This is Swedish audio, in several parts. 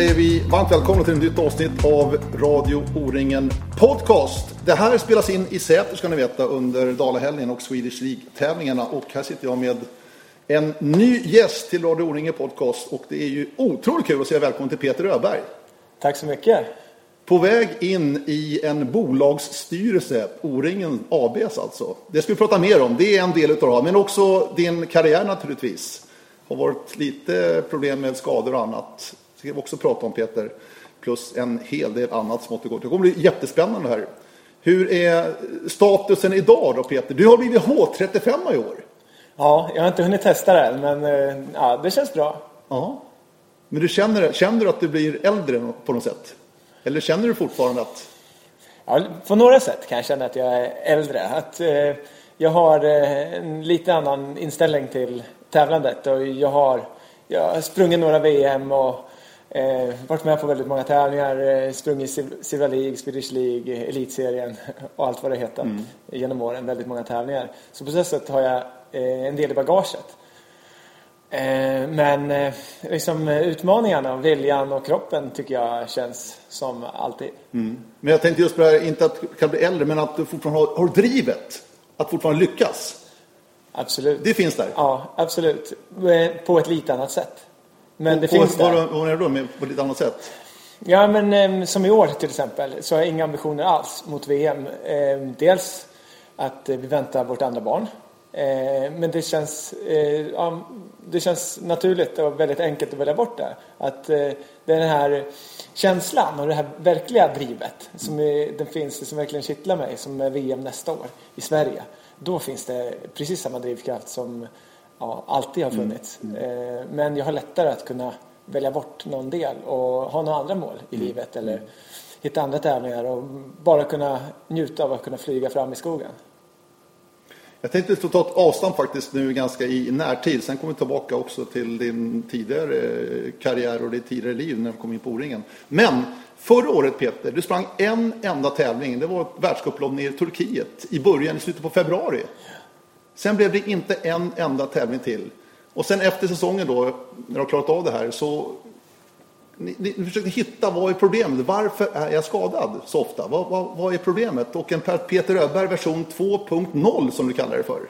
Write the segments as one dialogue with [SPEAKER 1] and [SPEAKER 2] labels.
[SPEAKER 1] Säger vi varmt välkomna till ett nytt avsnitt av Radio O-ringen Podcast. Det här spelas in i Säter ska ni veta under Dalahelgen och Swedish League-tävlingarna. Och här sitter jag med en ny gäst till Radio O-ringen Podcast. Och det är ju otroligt kul att säga välkommen till Peter Öberg.
[SPEAKER 2] Tack så mycket.
[SPEAKER 1] På väg in i en bolagsstyrelse, O-ringen ABs alltså. Det ska vi prata mer om, det är en del utav det, men också din karriär naturligtvis. Har varit lite problem med skador och annat. Ska vi också prata om Peter. Plus en hel del annat smått och gott. Det kommer bli jättespännande här. Hur är statusen idag då Peter? Du har blivit H35 i år.
[SPEAKER 2] Ja, jag har inte hunnit testa det än, men eh, ja, det känns bra.
[SPEAKER 1] Ja. Men du känner, känner du att du blir äldre på något sätt? Eller känner du fortfarande att...
[SPEAKER 2] Ja, på några sätt kan jag känna att jag är äldre. Att, eh, jag har eh, en lite annan inställning till tävlandet och jag har, jag har sprungit några VM och eh, varit med på väldigt många tävlingar. Eh, sprungit Silver League, Swedish League, Elitserien och allt vad det heter mm. genom åren. Väldigt många tävlingar. Så på så sätt har jag eh, en del i bagaget. Eh, men eh, liksom, utmaningarna, viljan och kroppen tycker jag känns som alltid.
[SPEAKER 1] Mm. Men jag tänkte just på det här, inte att du kan bli äldre, men att du fortfarande har, har drivet. Att fortfarande lyckas.
[SPEAKER 2] Absolut.
[SPEAKER 1] Det finns där?
[SPEAKER 2] Ja, absolut. Eh, på ett lite annat sätt. Men
[SPEAKER 1] och,
[SPEAKER 2] det finns
[SPEAKER 1] vad,
[SPEAKER 2] där.
[SPEAKER 1] Vad menar du då med på ett lite annat sätt?
[SPEAKER 2] Ja, men som i år till exempel så har jag inga ambitioner alls mot VM. Dels att vi väntar vårt andra barn. Men det känns, ja, det känns naturligt och väldigt enkelt att välja bort det. Att det är den här känslan och det här verkliga drivet som är, den finns, som verkligen kittlar mig, som är VM nästa år i Sverige. Då finns det precis samma drivkraft som ja, alltid har funnits. Mm. Mm. Men jag har lättare att kunna välja bort någon del och ha några andra mål i mm. livet eller hitta andra tävlingar och bara kunna njuta av att kunna flyga fram i skogen.
[SPEAKER 1] Jag tänkte ta ett avstamp faktiskt nu ganska i närtid. Sen kommer vi tillbaka också till din tidigare karriär och ditt tidigare liv när du kom in på O-ringen. Men förra året Peter, du sprang en enda tävling. Det var ett världscuplopp nere i Turkiet i början, i slutet på februari. Sen blev det inte en enda tävling till. Och sen efter säsongen då, när du har klarat av det här, så ni, ni, ni försökte hitta vad är problemet? Varför är jag skadad så ofta? Vad, vad, vad är problemet? Och en Peter Öberg version 2.0 som du kallar det för.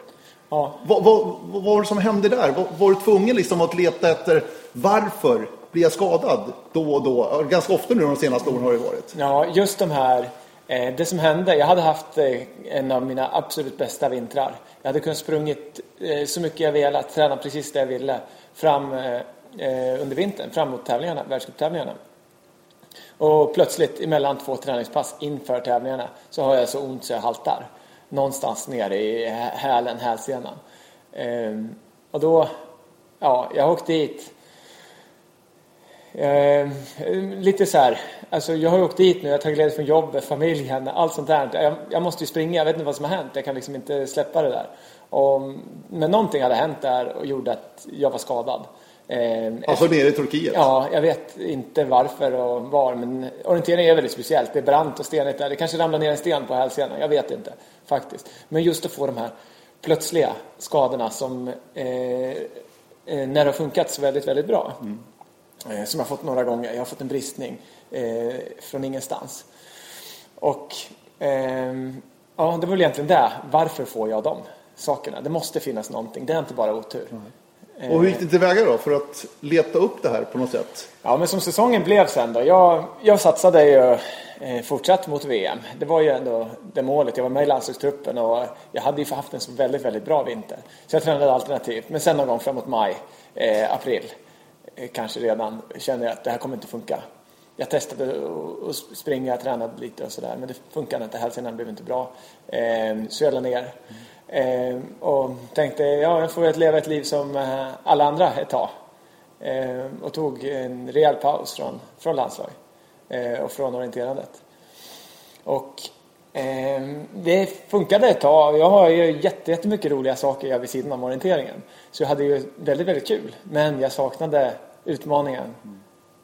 [SPEAKER 2] Ja.
[SPEAKER 1] Vad, vad, vad var det som hände där? Var, var du tvungen liksom att leta efter varför blir jag skadad då och då? Ganska ofta nu de senaste åren har det varit.
[SPEAKER 2] Ja, just de här eh, det som hände, jag hade haft eh, en av mina absolut bästa vintrar. Jag hade kunnat sprungit eh, så mycket jag velat, träna precis det jag ville fram eh, eh, under vintern fram mot tävlingarna, världscuptävlingarna. Och plötsligt emellan två träningspass inför tävlingarna så har jag så ont så jag haltar. Någonstans nere i hälen, hälsenan. Eh, och då, ja, jag åkte dit. Eh, lite så här, alltså jag har åkt dit nu, jag har tagit ledigt från jobbet, familjen, allt sånt där. Jag, jag, måste ju springa, jag vet inte vad som har hänt, jag kan liksom inte släppa det där. Och, men någonting hade hänt där och gjorde att jag var skadad.
[SPEAKER 1] Eh, alltså nere i Turkiet?
[SPEAKER 2] Ja, jag vet inte varför och var, men orientering är väldigt speciellt. Det är brant och stenigt där. Det kanske ramlar ner en sten på hälsenan, jag vet inte faktiskt. Men just att få de här plötsliga skadorna som eh, eh när det har funkat så väldigt, väldigt bra. Mm. Eh, som jag har fått några gånger. Jag har fått en bristning eh, från ingenstans. Och ehm, ja, det var väl egentligen det. Varför får jag de sakerna? Det måste finnas någonting. Det är inte bara otur. Mm.
[SPEAKER 1] Och hur gick det tillväga då för att leta upp det här på något sätt?
[SPEAKER 2] Ja, men som säsongen blev sen då. Jag, jag satsade ju eh, fortsatt mot VM. Det var ju ändå det målet. Jag var med i landslagstruppen och jag hade ju haft en så väldigt, väldigt bra vinter. Så jag tränade alternativt. Men sen någon gång framåt maj, eh, april, Eh, kanske redan känner att det här kommer inte funka. Jag testade att springa, tränade lite och sådär. Men det funkade inte. Hälsenan blev inte bra. Så jag la ner. Mm. Och tänkte, ja, jag får väl leva ett liv som eh, alla andra ett tag. Ehm, och tog en rejäl paus från, från landslag eh, och från orienterandet. Och ehm, det funkade ett tag. Jag har ju jättemycket roliga saker jag vid sidan om orienteringen. Så jag hade ju väldigt, väldigt kul. Men jag saknade utmaningen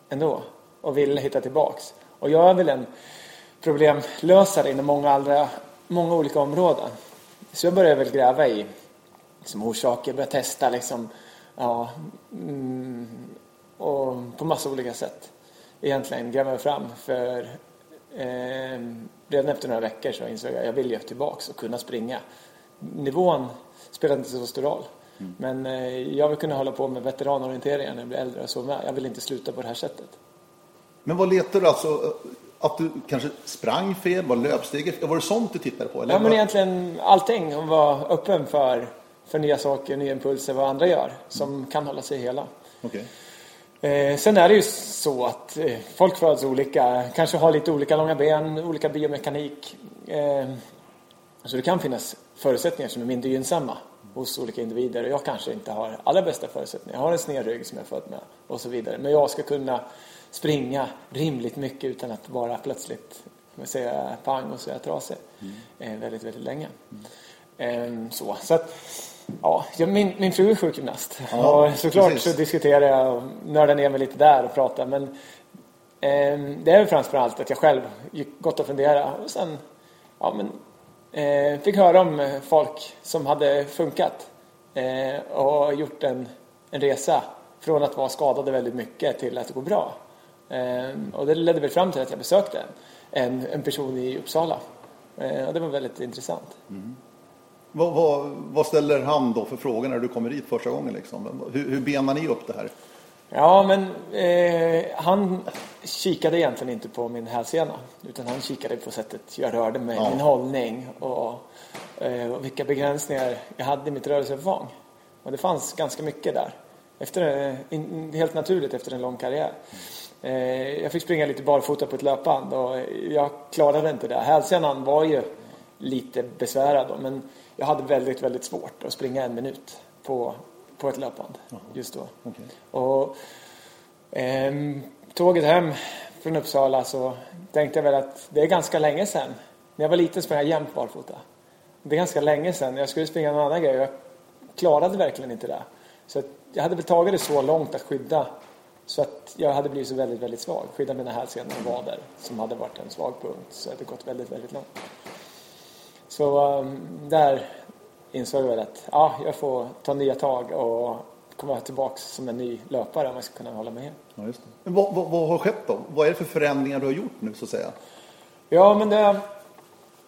[SPEAKER 2] ändå och ville hitta tillbaks. Och jag är väl en problemlösare inom många, andra, många olika områden. Så jag började väl gräva i liksom, orsaker, började testa liksom, ja, mm, och på massa olika sätt egentligen gräva mig fram. För eh, redan efter några veckor så insåg jag att jag vill ju tillbaks och kunna springa. Nivån spelar inte så stor roll. Mm. Men eh, jag vill kunna hålla på med veteranorienteringar när jag blir äldre och så med. Jag vill inte sluta på det här sättet.
[SPEAKER 1] Men vad letar du alltså? Att du kanske sprang fel, var löpsteget Var det sånt du tittade på?
[SPEAKER 2] Eller ja, men egentligen allting. Och vara öppen för, för nya saker, nya impulser, vad andra gör. Som mm. kan hålla sig hela.
[SPEAKER 1] Okay.
[SPEAKER 2] Eh, sen är det ju så att eh, folk föds olika, kanske har lite olika långa ben, olika biomekanik. Eh, så det kan finnas förutsättningar som är mindre gynnsamma hos olika individer. Jag kanske inte har allra bästa förutsättningar. Jag har en sned rygg som jag är född med och så vidare. Men jag ska kunna springa rimligt mycket utan att vara plötsligt säga, pang och så är jag trasig mm. väldigt, väldigt länge. Mm. Så, så att, ja, min, min fru är sjukgymnast ja, och såklart precis. så diskuterar jag och nördar ner mig lite där och pratar men eh, det är väl framförallt att jag själv gick gott och fundera och sen ja, men, eh, fick höra om eh, folk som hade funkat eh, och gjort en, en resa från att vara skadade väldigt mycket till att det går bra. Eh, och det ledde väl fram till att jag besökte en, en person i Uppsala. Eh, och det var väldigt intressant. Mm.
[SPEAKER 1] Vad, vad, vad, ställer han då för frågor när du kommer hit första gången? Liksom? Hur, hur benar ni upp det här?
[SPEAKER 2] Ja, men eh, han kikade egentligen inte på min hälsena utan han kikade på sättet jag rörde mig, ja. min hållning och, eh, och vilka begränsningar jag hade i mitt rörelseförfång. Och det fanns ganska mycket där. Efter, eh, helt naturligt efter en lång karriär. Eh, jag fick springa lite barfota på ett löpband och jag klarade inte det. Hälsenan var ju lite besvärad då, men jag hade väldigt, väldigt svårt att springa en minut på, på ett löpband just då. Okay. Och eh, tåget hem från Uppsala så tänkte jag väl att det är ganska länge sedan. När jag var liten sprang jag jämt barfota. Det är ganska länge sedan. Jag skulle springa någon annan grej och jag klarade verkligen inte det. Så jag hade väl tagit det så långt att skydda så att jag hade blivit så väldigt, väldigt svag. Skydda mina hälsenor och vader som hade varit en svag punkt. Så det hade gått väldigt, väldigt långt. Så um, där insåg jag väl att ja, jag får ta nya tag och komma tillbaka som en ny löpare om jag ska kunna hålla mig.
[SPEAKER 1] Ja, just det. Men vad, vad, vad, har skett då? Vad är det för förändringar du har gjort nu så att säga?
[SPEAKER 2] Ja, men det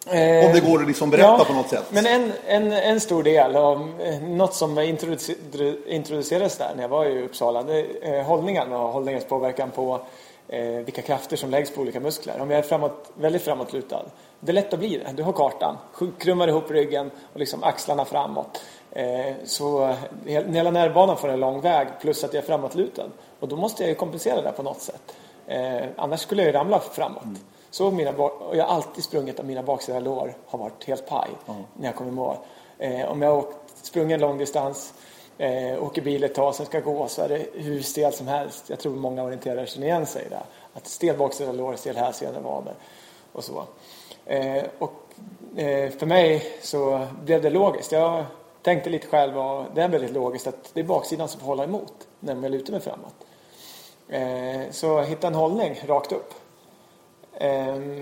[SPEAKER 1] Eh, Om det går att liksom berätta ja, på något sätt.
[SPEAKER 2] Men en, en, en stor del av eh, något som introducerades där när jag var i Uppsala, det är eh, hållningen och hållningens påverkan på eh, vilka krafter som läggs på olika muskler. Om jag är framåt, väldigt framåtlutad, det är lätt att bli det. Du har kartan, krummar ihop ryggen och liksom axlarna framåt. Eh, så hela nervbanan får en lång väg plus att jag är framåtlutad. Och då måste jag ju kompensera det på något sätt. Eh, annars skulle jag ju ramla framåt. Mm. Så mina, och jag har alltid sprungit att mina baksida lår har varit helt paj mm. när jag kommer i mål. Eh, om jag har sprungit en lång distans, eh, åker bil ett tag, sen ska gå så är det hur stelt som helst. Jag tror många orienterare känner igen sig där. Att stel baksida lår, stel hälsena, vader och så. Eh, och eh, för mig så blev det logiskt. Jag tänkte lite själv och det är väldigt logiskt att det är baksidan som får hålla emot när jag lutar mig framåt. Eh, så hitta en hållning rakt upp.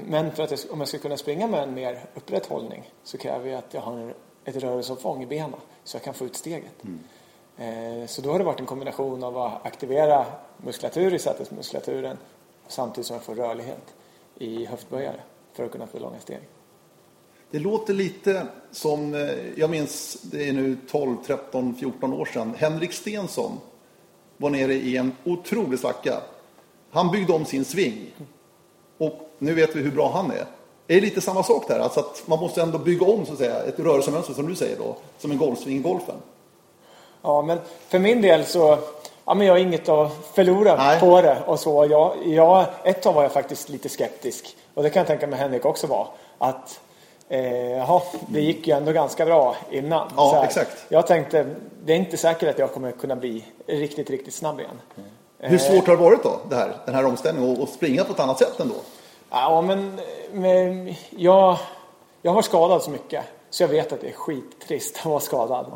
[SPEAKER 2] Men för att jag, om jag ska kunna springa med en mer upprätt hållning så kräver jag att jag har ett rörelseomfång i benen så jag kan få ut steget. Mm. Så då har det varit en kombination av att aktivera muskulatur i sätesmuskulaturen samtidigt som jag får rörlighet i höftböjare för att kunna få långa steg.
[SPEAKER 1] Det låter lite som, eh, jag minns det är nu 12, 13, 14 år sedan. Henrik Stensson var nere i en otrolig svacka. Han byggde om sin sving och nu vet vi hur bra han är. Det är lite samma sak där, alltså att man måste ändå bygga om så att säga, ett rörelsemönster som du säger då, som en golfsving i golfen.
[SPEAKER 2] Ja, men för min del så, ja men jag har inget att förlora Nej. på det och så. Jag, jag, ett tag var jag faktiskt lite skeptisk och det kan jag tänka mig Henrik också var. Att eh, jaha, det gick ju ändå ganska bra innan.
[SPEAKER 1] Ja, exakt.
[SPEAKER 2] Jag tänkte, det är inte säkert att jag kommer kunna bli riktigt, riktigt snabb igen. Mm.
[SPEAKER 1] Hur svårt har det varit då, det här, den här omställningen, och springa på ett annat sätt ändå?
[SPEAKER 2] Ja, men, men jag, jag har skadat så mycket så jag vet att det är skittrist att vara skadad.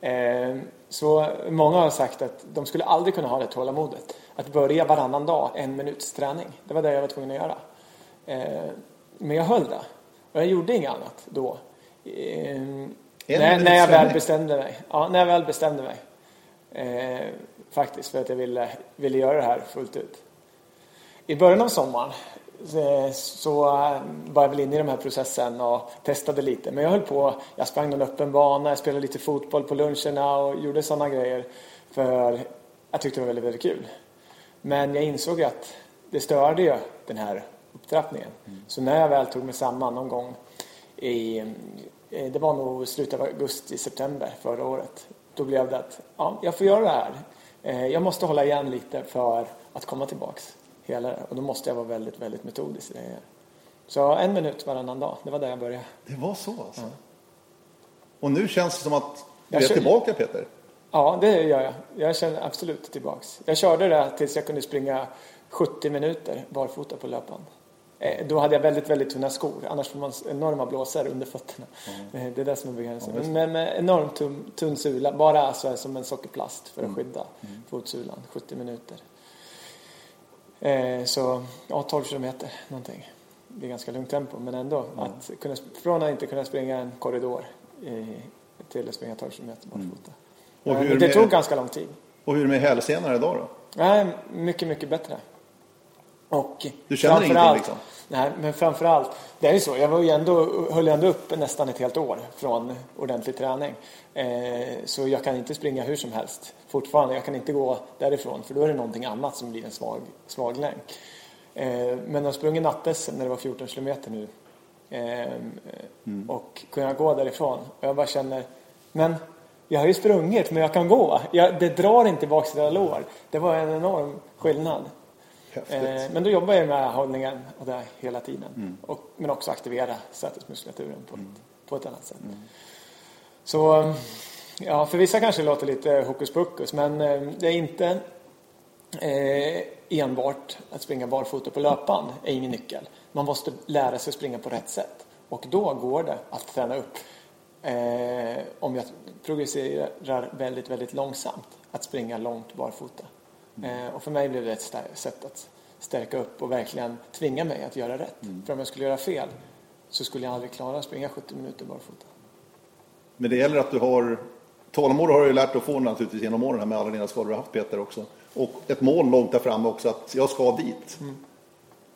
[SPEAKER 2] Mm. Eh, så många har sagt att de skulle aldrig kunna ha det tålamodet. Att börja varannan dag, en minuts träning. Det var det jag var tvungen att göra. Eh, men jag höll det. Och jag gjorde inget annat då. Eh, när, när jag väl bestämde mig. Ja, när jag väl bestämde mig. Eh, faktiskt för att jag ville, ville göra det här fullt ut. I början av sommaren eh, så var jag väl inne i den här processen och testade lite. Men jag höll på, jag sprang någon öppen bana, jag spelade lite fotboll på luncherna och gjorde sådana grejer. För jag tyckte det var väldigt, väldigt kul. Men jag insåg att det störde ju den här upptrappningen. Mm. Så när jag väl tog mig samman någon gång i, eh, det var nog slutet av augusti, september förra året. Då blev det att, ja, jag får göra det här. Eh, jag måste hålla igen lite för att komma tillbaks hela Och då måste jag vara väldigt, väldigt metodisk i det. Så en minut varannan dag, det var där jag började.
[SPEAKER 1] Det var så alltså? Ja. Och nu känns det som att du är tillbaka Peter?
[SPEAKER 2] Ja, det gör jag. Jag känner absolut tillbaks. Jag körde det tills jag kunde springa 70 minuter barfota på löpband. Eh, då hade jag väldigt, väldigt tunna skor. Annars får man enorma blåsor under fötterna. Mm. Det är det som är begränsningen. Ja, Men med enormt tunn, tunn sula. Bara alltså som en sockerplast för att mm. skydda mm. fotsulan. 70 minuter. Eh, så ja, 12 kilometer någonting. Det är ganska lugnt tempo. Men ändå. Mm. Att kunna, från att inte kunna springa en korridor eh, till att springa 12 kilometer barfota. Och hur det med, tog ganska lång tid.
[SPEAKER 1] Och hur är det med hälsenorna idag då?
[SPEAKER 2] Nej, mycket, mycket bättre.
[SPEAKER 1] Och du känner ingenting liksom?
[SPEAKER 2] Nej, men framförallt, det är ju så, jag var ju ändå, höll ändå upp nästan ett helt år från ordentlig träning. Eh, så jag kan inte springa hur som helst fortfarande. Jag kan inte gå därifrån för då är det någonting annat som blir en svag, svag länk. Eh, men jag har sprungit nattes när det var 14 kilometer nu. Eh, mm. Och kunna gå därifrån. Och jag bara känner, men jag har ju sprungit men jag kan gå. Jag, det drar inte baksida lår. Det var en enorm skillnad. Eh, men då jobbar jag med hållningen och det hela tiden. Mm. Och, men också aktivera sätesmuskulaturen på, mm. på ett annat sätt. Mm. Så ja, för vissa kanske det låter lite hokus pokus men eh, det är inte eh, enbart att springa barfota på löpband är ingen nyckel. Man måste lära sig att springa på rätt sätt. Och då går det att träna upp eh, om jag progresserar väldigt, väldigt långsamt att springa långt barfota. Mm. Och för mig blev det ett sätt att stärka upp och verkligen tvinga mig att göra rätt. Mm. För om jag skulle göra fel så skulle jag aldrig klara att springa 70 minuter barfota.
[SPEAKER 1] Men det gäller att du har tålamod har du ju lärt dig att få naturligtvis genom åren med alla dina skador du har haft Peter också. Och ett mål långt där framme också att jag ska dit. Mm.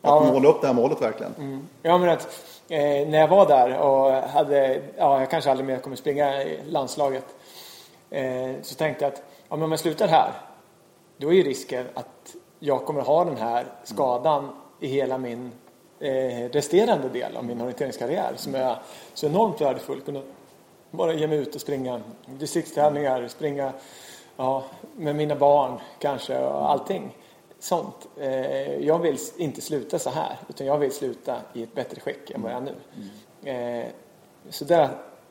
[SPEAKER 1] Att ja, måla upp det här målet verkligen.
[SPEAKER 2] Mm. Ja men att eh, när jag var där och hade, ja jag kanske aldrig mer kommer springa i landslaget. Eh, så tänkte jag att ja, men om jag slutar här då är risken att jag kommer ha den här skadan i hela min eh, resterande del av min orienteringskarriär som är så enormt värdefull. Kunna bara ge mig ut och springa distriktstävlingar, springa ja, med mina barn kanske och allting sånt. Eh, jag vill inte sluta så här utan jag vill sluta i ett bättre skick än vad jag är nu. Eh, så där,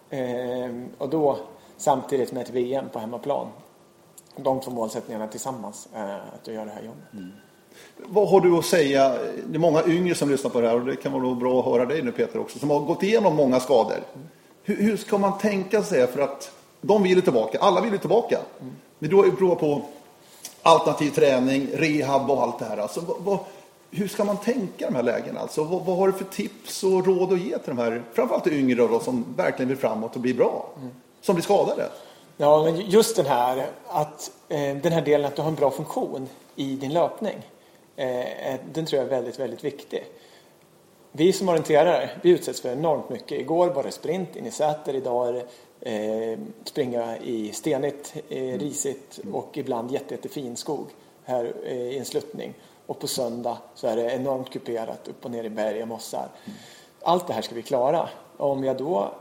[SPEAKER 2] eh, och då samtidigt med ett VM på hemmaplan de två målsättningarna tillsammans, eh, att du gör det här jobbet. Mm.
[SPEAKER 1] Vad har du att säga? Det är många yngre som lyssnar på det här och det kan vara bra att höra dig nu Peter också, som har gått igenom många skador. Mm. Hur, hur, ska man tänka sig? För att de vill tillbaka, alla vill tillbaka. Mm. Men du har ju provat på alternativ träning, rehab och allt det här. Alltså, vad, vad, hur ska man tänka i de här lägena? Alltså, vad, vad, har du för tips och råd att ge till de här, framförallt yngre då, som verkligen vill framåt och bli bra? Mm. Som blir skadade?
[SPEAKER 2] Ja, men just den här, att, eh, den här delen att du har en bra funktion i din löpning. Eh, den tror jag är väldigt, väldigt viktig. Vi som orienterare, vi utsätts för enormt mycket. Igår var det sprint in i Säter, idag är det eh, springa i stenigt, eh, risigt och ibland jätte, jättefin skog här i en sluttning. Och på söndag så är det enormt kuperat upp och ner i berg och mossar. Allt det här ska vi klara. Om jag då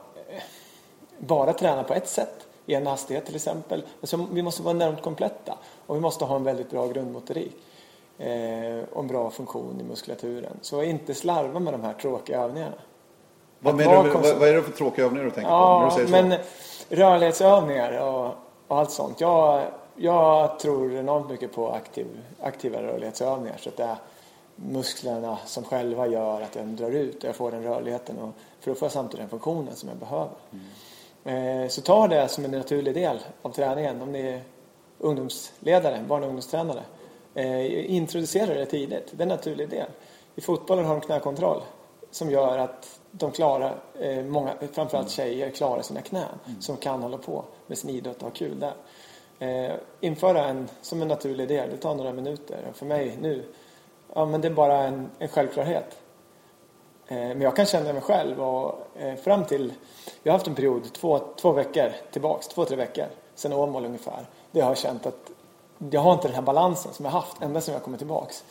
[SPEAKER 2] bara tränar på ett sätt i en hastighet till exempel. Alltså, vi måste vara enormt kompletta och vi måste ha en väldigt bra grundmotorik eh, och en bra funktion i muskulaturen. Så inte slarva med de här tråkiga övningarna.
[SPEAKER 1] Vad, menar du, vad, vad är det för tråkiga övningar du tänker
[SPEAKER 2] ja, på? När du säger men rörlighetsövningar och, och allt sånt. Jag, jag tror enormt mycket på aktiv, aktiva rörlighetsövningar. Så att det är musklerna som själva gör att den drar ut och jag får den rörligheten och för att få samtidigt den funktionen som jag behöver. Mm. Eh, så ta det som en naturlig del av träningen om ni är ungdomsledare, barn och ungdomstränare. Eh, introducera det tidigt, det är en naturlig del. I fotbollen har de knäkontroll som gör att de klarar, eh, många, framförallt tjejer klarar sina knän mm. som kan hålla på med sin idrott och ha kul där. Införa en som en naturlig del, det tar några minuter. För mig nu, ja men det är bara en, en självklarhet. Men jag kan känna mig själv och Eh, fram till, jag har haft en period, två, två veckor tillbaks, två, tre veckor, sen Åmål ungefär. där jag har känt att jag har inte den här balansen som jag haft ända sedan jag kommit tillbaks.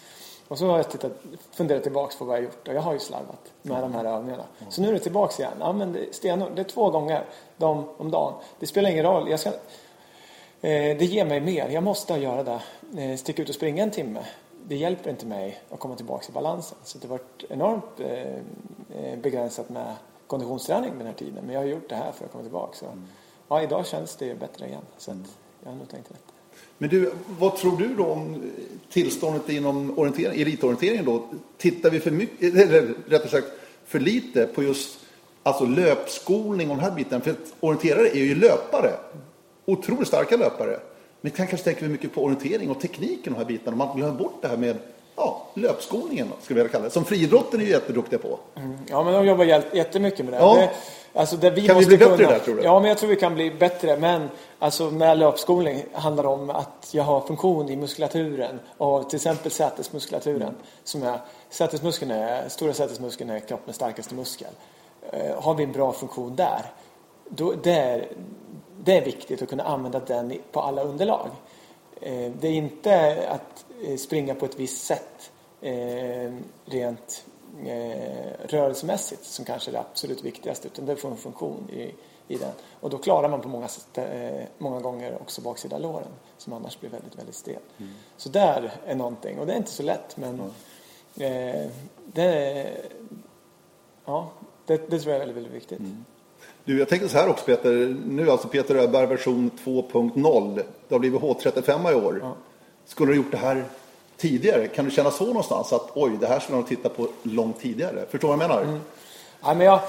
[SPEAKER 2] Och så har jag tittat, funderat tillbaks på vad jag gjort och jag har ju slarvat med de här övningarna. Så nu är det tillbaks igen. Ja men det, stenhårt, det är två gånger de, om dagen. Det spelar ingen roll. Jag ska, eh, det ger mig mer. Jag måste göra det. Eh, sticka ut och springa en timme. Det hjälper inte mig att komma tillbaks i balansen. Så det har varit enormt eh, eh begränsat med konditionsträning den här tiden. Men jag har gjort det här för att komma tillbaka. Så, ja, idag känns det bättre igen. Så mm. jag har nog tänkt rätt.
[SPEAKER 1] Men du, vad tror du då om tillståndet inom orientering, elitorienteringen då? Tittar vi för mycket, eller rättare sagt för lite på just alltså löpskolning och den här biten? För att orienterare är ju löpare. Otroligt starka löpare. Men kanske tänker vi mycket på orientering och tekniken och de här bitarna. Man glömmer bort det här med ja, löpskolningen, skulle vi vilja kalla det. Som friidrotten är ju jätteduktiga på.
[SPEAKER 2] Mm. Ja, men de jobbar jättemycket med det.
[SPEAKER 1] Ja.
[SPEAKER 2] det alltså det vi
[SPEAKER 1] Kan vi bli bättre
[SPEAKER 2] kunna,
[SPEAKER 1] där, tror du?
[SPEAKER 2] Ja, men jag tror vi kan bli bättre. Men alltså med löpskolning handlar det om att jag har funktion i muskulaturen. Och till exempel sätesmuskulaturen. Som är, sätesmuskeln är, stora sätesmuskeln är kroppens starkaste muskel. Eh, har vi en bra funktion där, då, det, är, det är viktigt att kunna använda den på alla underlag. Eh, Det är inte att springa på ett visst sätt eh, rent eh, rörelsemässigt som kanske är det absolut viktigaste utan det får en funktion i, i den. Och då klarar man på många, sätt, eh, många gånger också baksida låren som annars blir väldigt, väldigt stel. Så där är någonting och det är inte så lätt men eh, det, är- ja, det, det tror jag är väldigt, väldigt viktigt.
[SPEAKER 1] Du, jag tänkte så här också Peter. Nu alltså Peter Öberg version 2.0. Det har blivit H35 i år. Skulle du ha gjort det här tidigare? Kan du känna så någonstans att oj, det här skulle nog titta på långt tidigare? Förstår du vad jag menar?
[SPEAKER 2] Ja, men jag,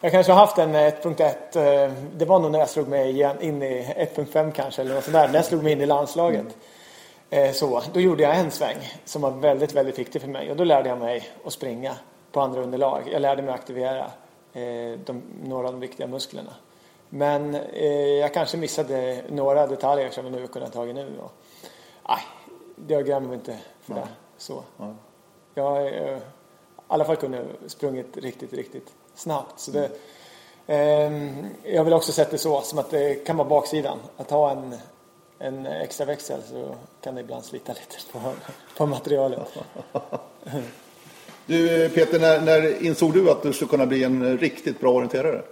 [SPEAKER 2] jag kanske har haft en eh, 1.1. eh, Det var nog när jag slog mig igen, in i 1.5 kanske eller något sånt där. När jag slog mig in i landslaget. Eh, Så, då gjorde jag en sväng som var väldigt, väldigt viktig för mig. Och då lärde jag mig att springa på andra underlag. Jag lärde mig att aktivera eh, de, några av de viktiga musklerna. Men eh, jag kanske missade några detaljer som jag nu kunde ha tagit nu. Och, nej, jag grämer mig inte för det. Så. Jag eh, i alla fall kunde sprungit riktigt, riktigt snabbt. Så det, ehm, jag vill också sätta det så, som att det kan vara baksidan. Att ha en, en extra växel så kan det ibland slita lite på, på materialet.
[SPEAKER 1] Du Peter, när, när insåg du att du skulle kunna bli en riktigt bra orienterare?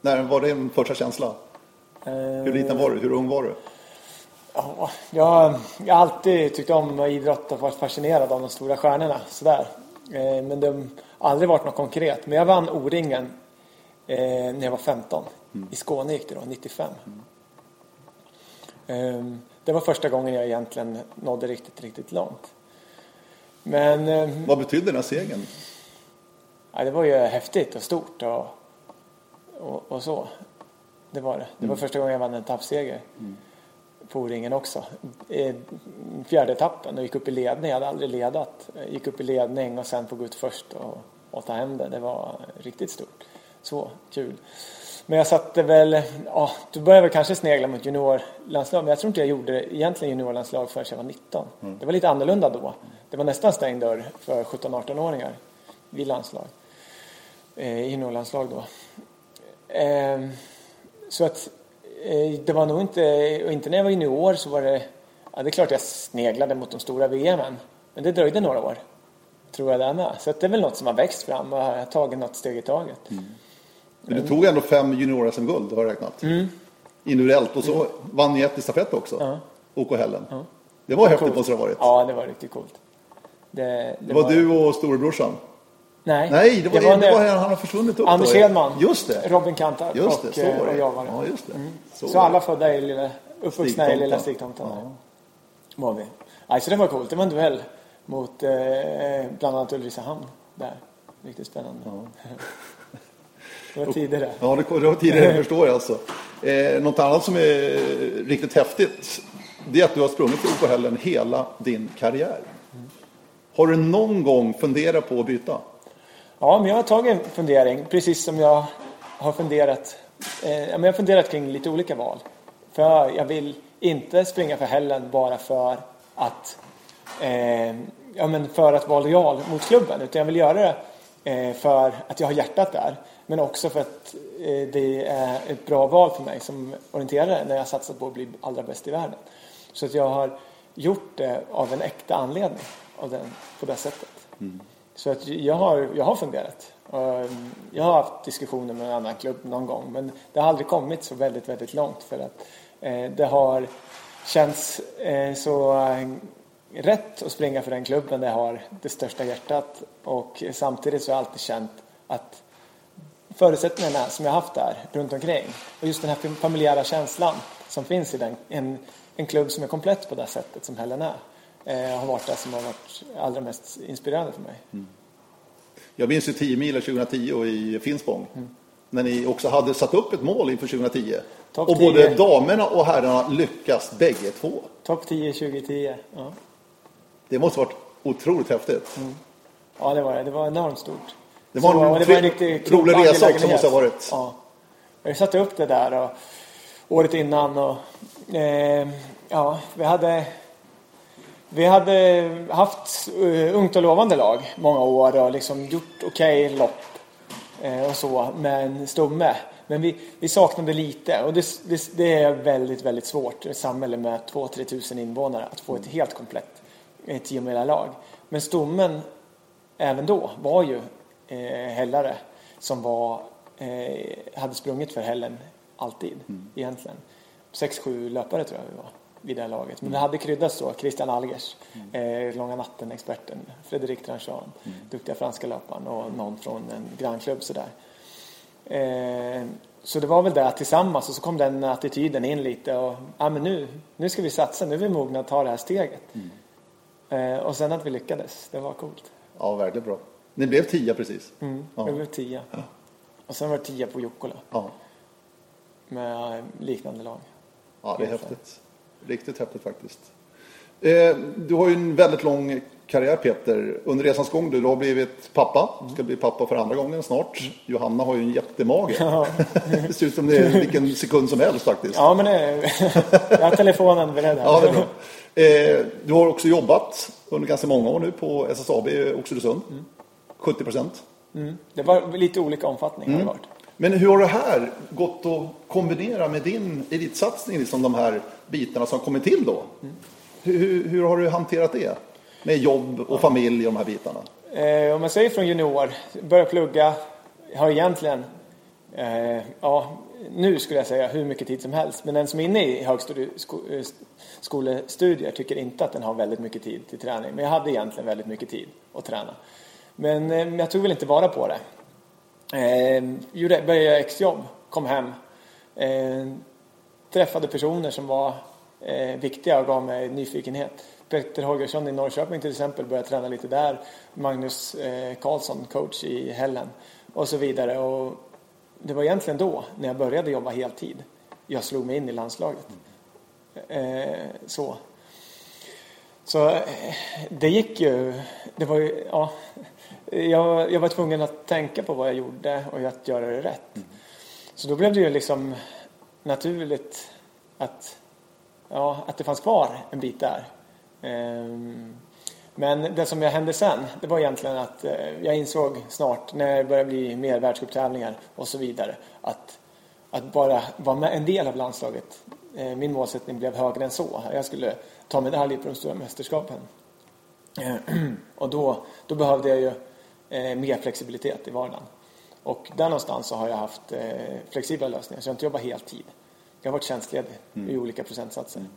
[SPEAKER 1] När var det din första känsla? Hur liten var du? Hur ung var du?
[SPEAKER 2] Ja, jag, jag har alltid tyckt om idrott och varit fascinerad av de stora stjärnorna. Sådär. Eh, men det har aldrig varit något konkret. Men jag vann O-ringen eh, när jag var 15. I Skåne gick det då, 95. Eh, det var första gången jag egentligen nådde riktigt, riktigt långt. Men eh,
[SPEAKER 1] Vad betydde den här segern?
[SPEAKER 2] ja, det var ju häftigt och stort och, och, och så. Det var det. Det var första gången jag vann en etappseger på O-ringen också. Fjärde etappen och gick upp i ledning. Jag hade aldrig ledat. Gick upp i ledning och sen få gå ut först och, och ta hem det. Det var riktigt stort. Så kul. Men jag satte väl, ja, du började väl kanske snegla mot juniorlandslag. Men jag tror inte jag gjorde egentligen juniorlandslag förrän jag var 19. Det var lite annorlunda då. Det var nästan stängd dörr för 17-18-åringar vid landslag. Eh, juniorlandslag då. Eh, så att det var nog inte, inte när jag var junior så var det, ja det är klart jag sneglade mot de stora VMen. Men det dröjde några år. Tror jag det med. Så det är väl något som har växt fram och har tagit något steg i taget.
[SPEAKER 1] Men du tog ändå fem junior-SM-guld, har jag räknat. Individuellt. Och så vann ni ett i stafett också.
[SPEAKER 2] Ja.
[SPEAKER 1] OK Hällen. Det var häftigt måste det ha varit.
[SPEAKER 2] Ja, det var riktigt coolt. Det, det,
[SPEAKER 1] Det var du och storebrorsan.
[SPEAKER 2] Nej,
[SPEAKER 1] Nej, det var, det,
[SPEAKER 2] var
[SPEAKER 1] det var han har försvunnit upp
[SPEAKER 2] Anders. Hedman.
[SPEAKER 1] Just det.
[SPEAKER 2] Robin Kantarp
[SPEAKER 1] Just det,
[SPEAKER 2] och,
[SPEAKER 1] så var
[SPEAKER 2] eh,
[SPEAKER 1] det.
[SPEAKER 2] och jag var det.
[SPEAKER 1] Ja, just det.
[SPEAKER 2] Så,
[SPEAKER 1] var
[SPEAKER 2] alla födda i lilla, uppvuxna i lilla Stigtomten. Ja. Var vi. Alltså det var coolt. Det var en duell mot eh, bland annat Ulricehamn där. Riktigt spännande. det var tidigare.
[SPEAKER 1] Ja, det, det var tidigare, förstår jag alltså. Eh, något annat som är riktigt häftigt, det är att du har sprungit i OK Hällen hela din karriär. Har du någon gång funderat på att byta?
[SPEAKER 2] Ja, men jag har tagit en fundering, precis som jag har funderat. Eh, jag har funderat kring lite olika val. För jag vill inte springa för hällen bara för att, eh, ja, men för att vara lojal mot klubben. Utan jag vill göra det eh, för att jag har hjärtat där. Men också för att eh, det är ett bra val för mig som orienterare när jag satsat på att bli allra bäst i världen. Så att jag har gjort det av en äkta anledning av den, på det sättet. Mm. Så att jag har, jag har funderat. Ehm, jag har haft diskussioner med en annan klubb någon gång men det har aldrig kommit så väldigt, väldigt långt för att eh, det har känts eh, så eh, rätt att springa för den klubben där jag har det största hjärtat och samtidigt så har jag alltid känt att förutsättningarna som jag haft där runt omkring och just den här familjära känslan som finns i den, en, en klubb som är komplett på det sättet som Hällen är eh, har varit det som har varit allra mest inspirerande för mig. Mm.
[SPEAKER 1] Jag minns ju 10 mil 2010 i Finspång. Mm. När ni också hade satt upp ett mål inför 2010. Top och 10. både damerna och herrarna lyckas bägge två.
[SPEAKER 2] Topp 10 2010, ja.
[SPEAKER 1] Det måste varit otroligt häftigt. Mm.
[SPEAKER 2] Ja, det var det. Det var enormt stort.
[SPEAKER 1] Det var en, Så, det var en riktigt rolig resa också måste ha varit.
[SPEAKER 2] Ja. Jag satte upp det där och, året innan och eh, ja, vi hade vi hade haft uh, ungt och lovande lag många år och liksom gjort okej okay lopp uh, och så med en stomme. Men vi, vi saknade lite och det, det, det är väldigt, väldigt svårt i ett samhälle med 2-3 tusen invånare att få ett helt komplett eh, tiomilarlag. Men stommen även då var ju eh, hällare som var, eh, hade sprungit för hällen alltid mm. egentligen. 6-7 löpare tror jag vi var vid det här laget. Men det hade kryddats då. Christian Algers, mm. eh, Långa natten-experten, Fredrik Tranchant, mm. duktiga franska löparen och någon från en grannklubb sådär. Eh, så det var väl det tillsammans och så kom den attityden in lite och ja, men nu, nu ska vi satsa, nu är vi mogna att ta det här steget. Mm. Eh, och sen att vi lyckades, det var coolt.
[SPEAKER 1] Ja, väldigt bra. Ni blev tia precis.
[SPEAKER 2] Mm, ja. vi blev tia. Ja. Och sen var det tia på Jukkola. Ja. Med liknande lag.
[SPEAKER 1] Ja, det är häftigt. Riktigt häftigt faktiskt. Eh, du har ju en väldigt lång karriär Peter. Under resans gång du har blivit pappa. Du ska bli pappa för andra gången snart. Mm. Johanna har ju en jättemage. Ja. det ser ut som det är vilken sekund som helst faktiskt.
[SPEAKER 2] Ja, men det, jag har telefonen beredd här.
[SPEAKER 1] Ja, det är bra. Eh, du har också jobbat under ganska många år nu på SSAB i Oxelösund. Mm. 70 procent.
[SPEAKER 2] Mm. Det var lite olika omfattning. Mm. Har det varit.
[SPEAKER 1] Men hur har det här gått att kombinera med din elitsatsning, liksom de här bitarna som kommit till då? Hur, hur, har du hanterat det? Med jobb och familj och de här bitarna?
[SPEAKER 2] Eh, om man säger från junior, börja plugga, har egentligen, eh, ja, nu skulle jag säga hur mycket tid som helst. Men den som är inne i högskolestudier tycker inte att den har väldigt mycket tid till träning. Men jag hade egentligen väldigt mycket tid att träna. Men eh, jag tog väl inte vara på det. Ehm, gjorde, började exjobb, kom hem. Ehm, träffade personer som var eh, viktiga och gav mig nyfikenhet. Peter Holgersson i Norrköping till exempel började träna lite där. Magnus eh, Karlsson, coach i Hällen och så vidare. Och det var egentligen då, när jag började jobba heltid, jag slog mig in i landslaget. Eh, så. Så eh, det gick ju, det var ju, ja, jag, jag var tvungen att tänka på vad jag gjorde och att göra det rätt. Mm. Så då blev det ju liksom naturligt att, ja, att det fanns kvar en bit där. Ehm, men det som hände sen, det var egentligen att eh, jag insåg snart när det började bli mer världscuptävlingar och så vidare att, att bara vara med en del av landslaget, eh, min målsättning blev högre än så. Jag skulle ta medalj på de stora mästerskapen. Ehm, och då, då behövde jag ju mer flexibilitet i vardagen. Och där någonstans så har jag haft eh, flexibla lösningar, så jag har inte jobbat heltid. Jag har varit tjänstledig mm. i olika procentsatser. Mm.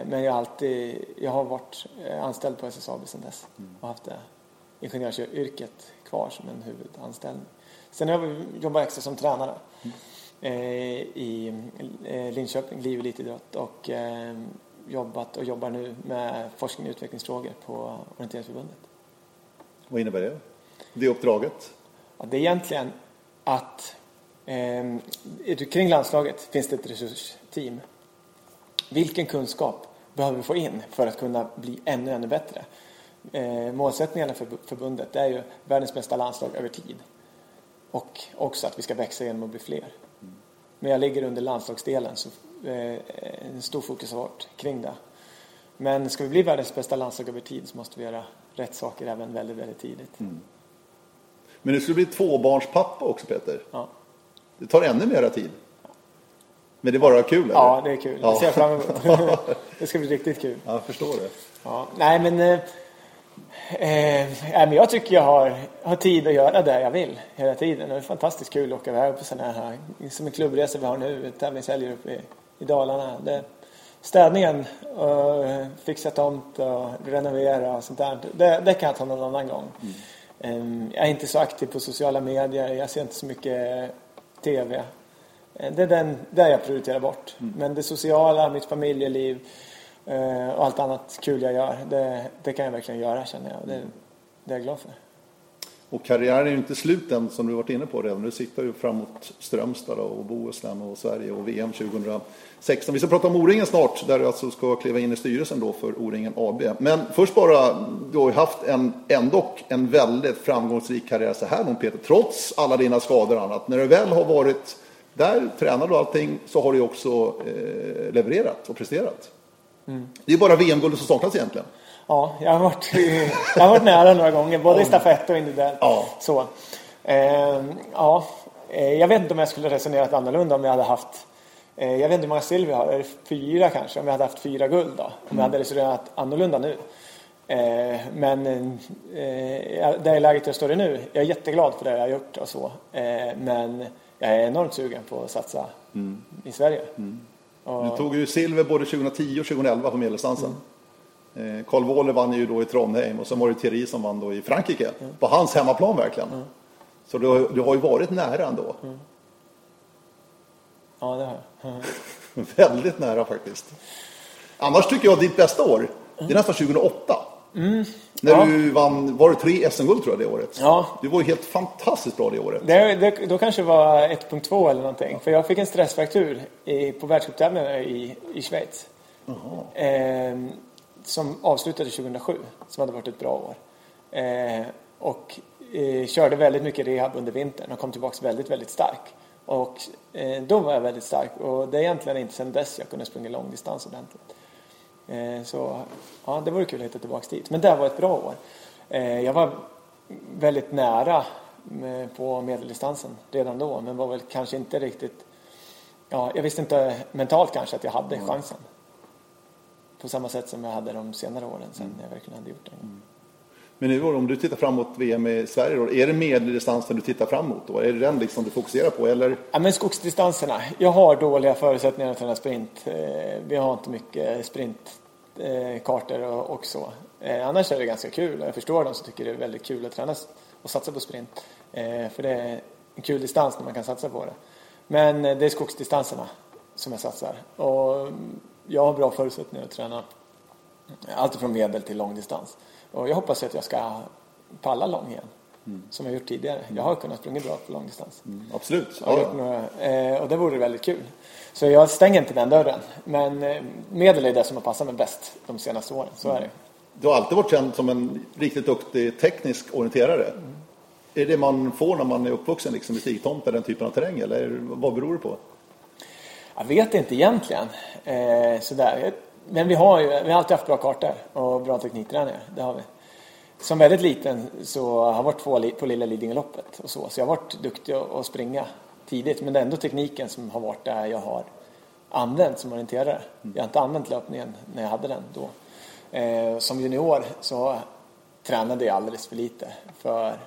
[SPEAKER 2] Eh, men jag har alltid, jag har varit eh, anställd på SSAB sedan dess mm. och haft det ingenjörsyrket kvar som en huvudanställning. Sen har jag jobbat extra som tränare mm. eh, i eh, Linköping, liv och elitidrott och eh, jobbat och jobbar nu med forskning och utvecklingsfrågor på Orienteringsförbundet.
[SPEAKER 1] Vad innebär det? Det uppdraget?
[SPEAKER 2] Ja, det är egentligen att eh, kring landslaget finns det ett resursteam. Vilken kunskap behöver vi få in för att kunna bli ännu, ännu bättre? Eh, målsättningarna för förbundet är ju världens bästa landslag över tid. Och också att vi ska växa genom att bli fler. Men jag ligger under landslagsdelen så eh, en stor fokus har varit kring det. Men ska vi bli världens bästa landslag över tid så måste vi göra rätt saker även väldigt, väldigt tidigt. Mm.
[SPEAKER 1] Men du skulle bli tvåbarnspappa också Peter.
[SPEAKER 2] Ja.
[SPEAKER 1] Det tar ännu mera tid. Men det är bara kul? Eller?
[SPEAKER 2] Ja, det är kul. Ja. Det ser jag fram emot. det ska bli riktigt kul.
[SPEAKER 1] Ja, jag förstår det.
[SPEAKER 2] Ja. Nej, men, eh, eh, men jag tycker jag har, har tid att göra det jag vill hela tiden. Det är fantastiskt kul att åka iväg på sådana här, som en klubbresa vi har nu, tävlingshelger uppe i, i Dalarna. Det, städningen och fixa tomt och renovera och sånt där. Det, det kan jag ta någon annan gång. Mm. Jag är inte så aktiv på sociala medier. Jag ser inte så mycket TV. Det är den där jag prioriterar bort. Mm. Men det sociala, mitt familjeliv eh, och allt annat kul jag gör, det, det kan jag verkligen göra känner jag. Det, det är jag glad för.
[SPEAKER 1] Och karriären är ju inte slut än som du varit inne på redan. Du siktar ju framåt Strömstad och Bohuslän och Sverige och VM 2016. Vi ska prata om O-ringen snart där du alltså ska kliva in i styrelsen då för O-ringen AB. Men först bara, du har ju haft en, ändå en väldigt framgångsrik karriär så här långt Peter, trots alla dina skador och annat. När du väl har varit där, tränat och allting, så har du också eh, levererat och presterat. Mm. Det är bara VM-guldet som saknas egentligen.
[SPEAKER 2] Ja, jag har varit, jag har varit nära några gånger, både i stafett och individuellt.
[SPEAKER 1] Ja.
[SPEAKER 2] Så. Eh, ja, jag vet inte om jag skulle resonerat annorlunda om jag hade haft eh, jag vet inte hur många silver jag har, är det fyra kanske? Om jag hade haft fyra guld då? Om mm. jag hade resonerat annorlunda nu. Eh, men eh, det läget jag står i nu, jag är jätteglad för det jag har gjort och så. Eh, men jag är enormt sugen på att satsa mm. i Sverige. Mm.
[SPEAKER 1] Och... Du tog ju silver både 2010 och 2011 på medeldistansen. Eh, Karl Wåhler vann ju då i Trondheim och så var det Thierry som vann då i Frankrike. Mm. På hans hemmaplan verkligen. Mm. Så du, du, har ju varit nära ändå. Mm.
[SPEAKER 2] Ja, det har jag.
[SPEAKER 1] Väldigt nära faktiskt. Annars tycker jag ditt bästa år, det är nästan 2008.
[SPEAKER 2] Mm.
[SPEAKER 1] När ja. du vann, var det tre SM-guld tror jag det året?
[SPEAKER 2] Ja.
[SPEAKER 1] Du var ju helt fantastiskt bra det året.
[SPEAKER 2] Det, det, då kanske det var 1.2 eller någonting. Ja. För jag fick en stressfraktur i, på världscuptävlingarna i, i Schweiz. Eh, som avslutade 2007, som hade varit ett bra år. Eh, och eh, körde väldigt mycket rehab under vintern och kom tillbaka väldigt, väldigt stark. Och eh, då var jag väldigt stark och det är egentligen inte sedan dess jag kunde springa långdistans ordentligt. Eh, så ja, det vore kul att hitta tillbaka dit. Men det var ett bra år. Eh, jag var väldigt nära på medeldistansen redan då men var väl kanske inte riktigt Ja, jag visste inte mentalt kanske att jag hade chansen på samma sätt som jag hade de senare åren sen mm. jag verkligen hade gjort det. Mm.
[SPEAKER 1] Men nu om du tittar framåt VM i Sverige då, är det medeldistansen du tittar framåt då? Är det den liksom du fokuserar på eller?
[SPEAKER 2] Ja men skogsdistanserna. Jag har dåliga förutsättningar att träna sprint. Eh, vi har inte mycket sprintkartor och så. Eh, annars är det ganska kul jag förstår de som tycker det är väldigt kul att träna och satsa på sprint. Eh, för det är en kul distans när man kan satsa på det. Men det är skogsdistanserna som jag satsar. Och jag har bra förutsättningar att träna allt från medel till långdistans. Och jag hoppas att jag ska palla lång igen. Mm. Som jag gjort tidigare. Jag har kunnat springa bra på långdistans.
[SPEAKER 1] Mm, absolut.
[SPEAKER 2] Ja, ja. Några, eh, och det vore väldigt kul. Så jag stänger inte den dörren. Men eh, medel är det som har passat mig bäst de senaste åren. Så mm. är det.
[SPEAKER 1] Du har alltid varit känd som en riktigt duktig teknisk orienterare. Mm. Är det man får när man är uppvuxen liksom, i stigtomta, den typen av terräng? Eller vad beror det på?
[SPEAKER 2] Jag vet inte egentligen. Eh, sådär. Men vi har ju vi har alltid haft bra kartor och bra teknikträningar. Det har vi. Som väldigt liten så har jag varit två på Lilla Lidingöloppet och så. Så jag har varit duktig att springa tidigt. Men det är ändå tekniken som har varit där jag har använt som orienterare. Jag har inte använt löpningen när jag hade den då. Eh, som junior så tränade jag alldeles för lite för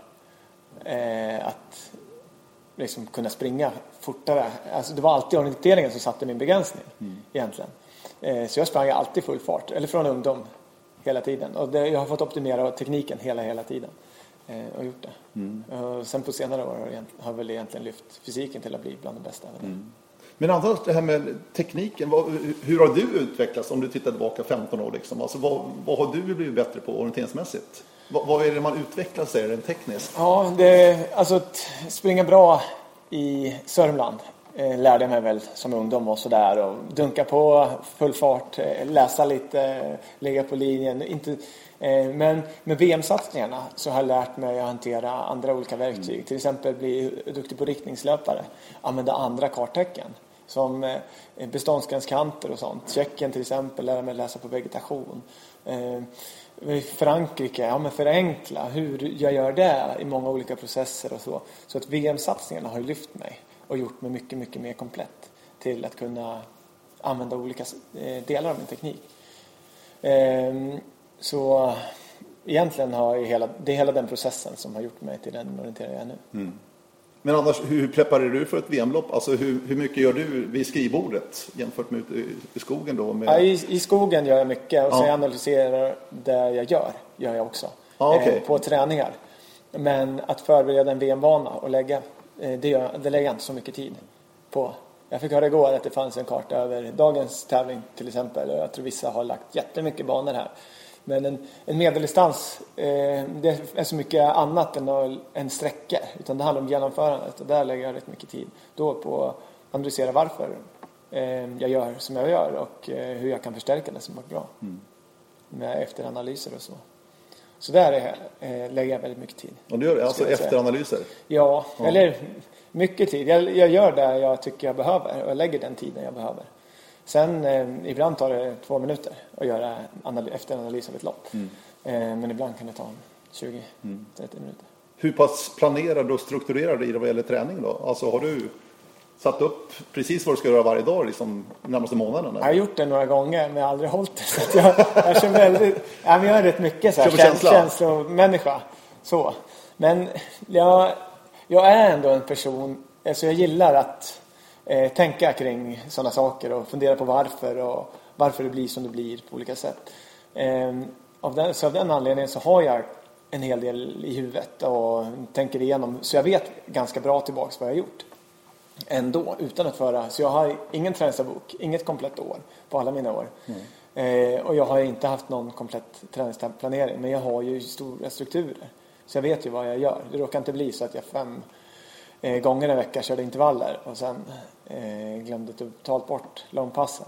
[SPEAKER 2] eh, att liksom kunna springa fortare. Alltså det var alltid orienteringen som satte min begränsning mm. egentligen. Eh, så jag sprang alltid full fart, eller från ungdom hela tiden. Och det, jag har fått optimera tekniken hela, hela tiden. Eh, och gjort det. Mm. Och sen på senare år har jag, har väl egentligen lyft fysiken till att bli bland de bästa. Mm.
[SPEAKER 1] Men annars det här med tekniken, vad, hur har du utvecklats om du tittar tillbaka 15 år? Liksom? Alltså, vad, vad har du blivit bättre på orienteringsmässigt? Vad, vad är det man utvecklar sig rent tekniskt?
[SPEAKER 2] Ja, det, alltså att springa bra i Sörmland eh, lärde jag mig väl som ungdom och sådär och dunka på full fart, eh, läsa lite, ligga på linjen. Inte, eh, men med VM-satsningarna så har jag lärt mig att hantera andra olika verktyg. Mm. Till exempel bli duktig på riktningslöpare, använda andra karttecken. Som eh, beståndsgränskanter och sånt. Tjeckien till exempel, lära mig läsa på vegetation. Eh, Frankrike, ja men förenkla hur jag gör det i många olika processer och så. Så att VM-satsningarna har lyft mig och gjort mig mycket, mycket mer komplett till att kunna använda olika eh, delar av min teknik. Ehm, så egentligen har hela, det är hela den processen som har gjort mig till den orienterare jag är nu. Mm.
[SPEAKER 1] Men annars, hur preparerar du för ett VM-lopp? Alltså hur, hur, mycket gör du vid skrivbordet jämfört med i skogen då? Med...
[SPEAKER 2] Ja, i, i, skogen gör jag mycket och ja. sen analyserar det jag gör, gör jag också.
[SPEAKER 1] Ja, okay. eh,
[SPEAKER 2] på träningar. Men att förbereda en VM-bana och lägga, eh, det, gör, det lägger jag inte så mycket tid på. Jag fick höra igår att det fanns en karta över dagens tävling till exempel. Jag tror vissa har lagt jättemycket banor här. Men en, en medeldistans, eh, det är så mycket annat än, än sträckor. Utan det handlar om genomförandet och där lägger jag rätt mycket tid. Då på att analysera varför eh, jag gör som jag gör och eh, hur jag kan förstärka det som varit bra. Mm. Med efteranalyser och så. Så där är, eh, lägger jag väldigt mycket tid.
[SPEAKER 1] Och du gör? Alltså efteranalyser?
[SPEAKER 2] Ja, ja, eller mycket tid. Jag, jag gör det jag tycker jag behöver och jag lägger den tiden jag behöver. Sen eh, ibland tar det två minuter att göra analys, efteranalys av ett lopp. Mm. Eh, men ibland kan det ta 20-30 mm. minuter.
[SPEAKER 1] Hur pass planerad och strukturerad är det vad gäller träning då? Alltså har du satt upp precis vad du ska göra varje dag liksom närmaste månaden?
[SPEAKER 2] Jag har gjort det några gånger men jag har aldrig hållit det. Så jag, jag, kör väldigt, ja, men jag är rätt mycket så här, käns känslomänniska. Så. Men jag, jag är ändå en person, alltså jag gillar att eh, tänka kring sådana saker och fundera på varför och varför det blir som det blir på olika sätt. Eh, av den, så av den anledningen så har jag en hel del i huvudet och tänker igenom så jag vet ganska bra tillbaks vad jag har gjort. Ändå, utan att föra. Så jag har ingen träningsbok, inget komplett år på alla mina år. Mm. Eh, och jag har inte haft någon komplett träningsplanering men jag har ju stora strukturer. Så jag vet ju vad jag gör. Det råkar inte bli så att jag fem eh, gånger en vecka körde intervaller och sen eh, glömde totalt bort långpassen.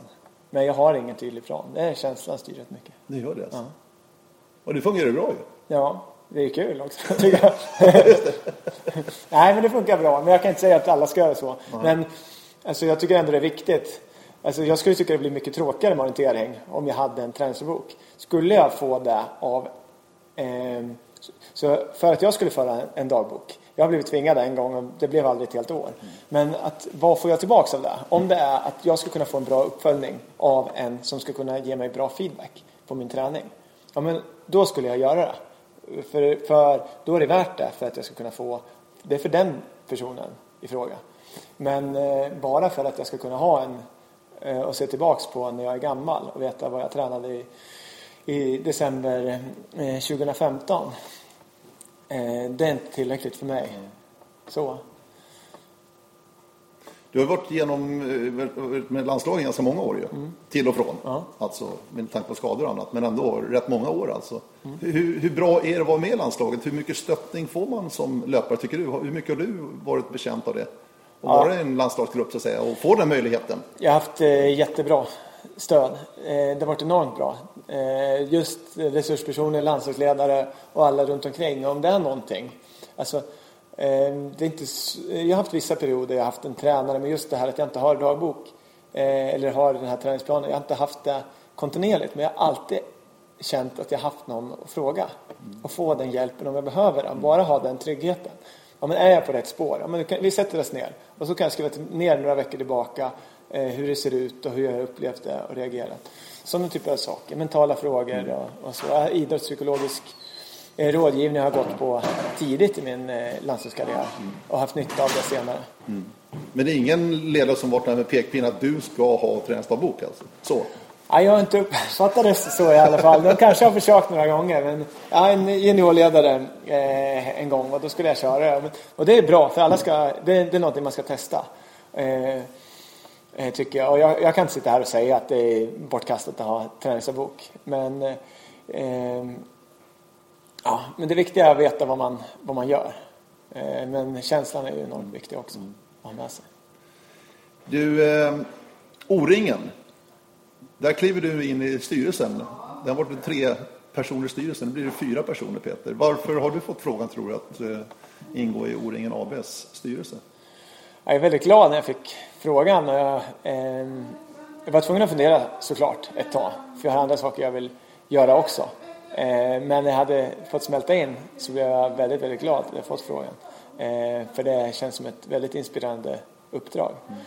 [SPEAKER 2] Men jag har ingen tydlig plan. Det är känslan styr rätt mycket.
[SPEAKER 1] Det gör det alltså? Ja. Och det fungerar bra ju.
[SPEAKER 2] Ja, det är kul också tycker jag. Nej, men det funkar bra. Men jag kan inte säga att alla ska göra så. Mm. Men alltså, jag tycker ändå det är viktigt. Alltså, jag skulle tycka det blir mycket tråkigare med orientering om jag hade en träningsbok. Skulle jag få det av eh, så för att jag skulle föra en dagbok jag har blivit tvingad en gång och det blev aldrig ett helt år. Mm. Men att, vad får jag tillbaka av det? Om det är att jag ska kunna få en bra uppföljning av en som ska kunna ge mig bra feedback på min träning. Ja, men då skulle jag göra det. För, för då är det värt det för att jag ska kunna få, det är för den personen i fråga. Men eh, bara för att jag ska kunna ha en eh, och se tillbaks på när jag är gammal och veta vad jag tränade i, i december eh, 2015 Eh, det är inte tillräckligt för mig. Så.
[SPEAKER 1] Du har varit igenom eh, med landslagen ganska många år ju. Mm. Till och från. Ja. Alltså med tanke på skador och annat. Men ändå rätt många år alltså. Mm. Hur, hur, bra är det att vara med i landslaget? Hur mycket stöttning får man som löpare tycker du? Hur mycket har du varit bekänt av det? Och ja. vara i en landslagsgrupp så att säga och få den möjligheten?
[SPEAKER 2] Jag har haft eh, jättebra stöd. Eh, det har varit enormt bra. Eh, just resurspersoner, landslagsledare och alla runt omkring. Om det är någonting. Alltså, eh, det är inte, jag har haft vissa perioder jag har haft en tränare men just det här att jag inte har dagbok eller har den här träningsplanen. Jag har inte haft det kontinuerligt men jag har alltid känt att jag haft någon att fråga och få den hjälpen om jag behöver den. Bara ha den tryggheten. Ja, men är jag på rätt spår? Ja, men vi sätter oss ner och så kan jag skriva ner några veckor tillbaka hur det ser ut och hur jag har upplevt det och reagerat. Sådana typer av saker. Mentala frågor och, och så. Idrottspsykologisk eh, rådgivning har jag gått på tidigt i min eh, landslagskarriär och haft nytta av det senare. Mm.
[SPEAKER 1] Men det är ingen ledare som varit där med pekpinn att du ska ha träningsdagbok alltså? Så?
[SPEAKER 2] Nej, jag har inte uppfattat det så i alla fall. De kanske har försökt några gånger. Men jag har en juniorledare eh, en gång och då skulle jag köra. Och det är bra för alla ska, det, det är någonting man ska testa. Eh, Eh, Eh, tycker jag. Och jag, jag, kan inte sitta här och säga att det är bortkastat att ha träningsdagbok. Men, eh, ja, men det viktiga är att veta vad man, vad man gör. Eh, men känslan är ju enormt viktig också att ha med sig.
[SPEAKER 1] Du, eh, O-ringen. Där kliver du in i styrelsen. Det har varit tre personer i styrelsen. Nu blir det fyra personer, Peter. Varför har du fått frågan, tror du, att eh, ingå i O-ringen ABs styrelse?
[SPEAKER 2] Jag är väldigt glad när jag fick frågan. Och jag, eh, jag var tvungen att fundera såklart ett tag. För jag har andra saker jag vill göra också. Eh, men när jag hade fått smälta in så blev jag väldigt, väldigt glad att jag fått frågan. Eh, för det känns som ett väldigt inspirerande uppdrag. Mm.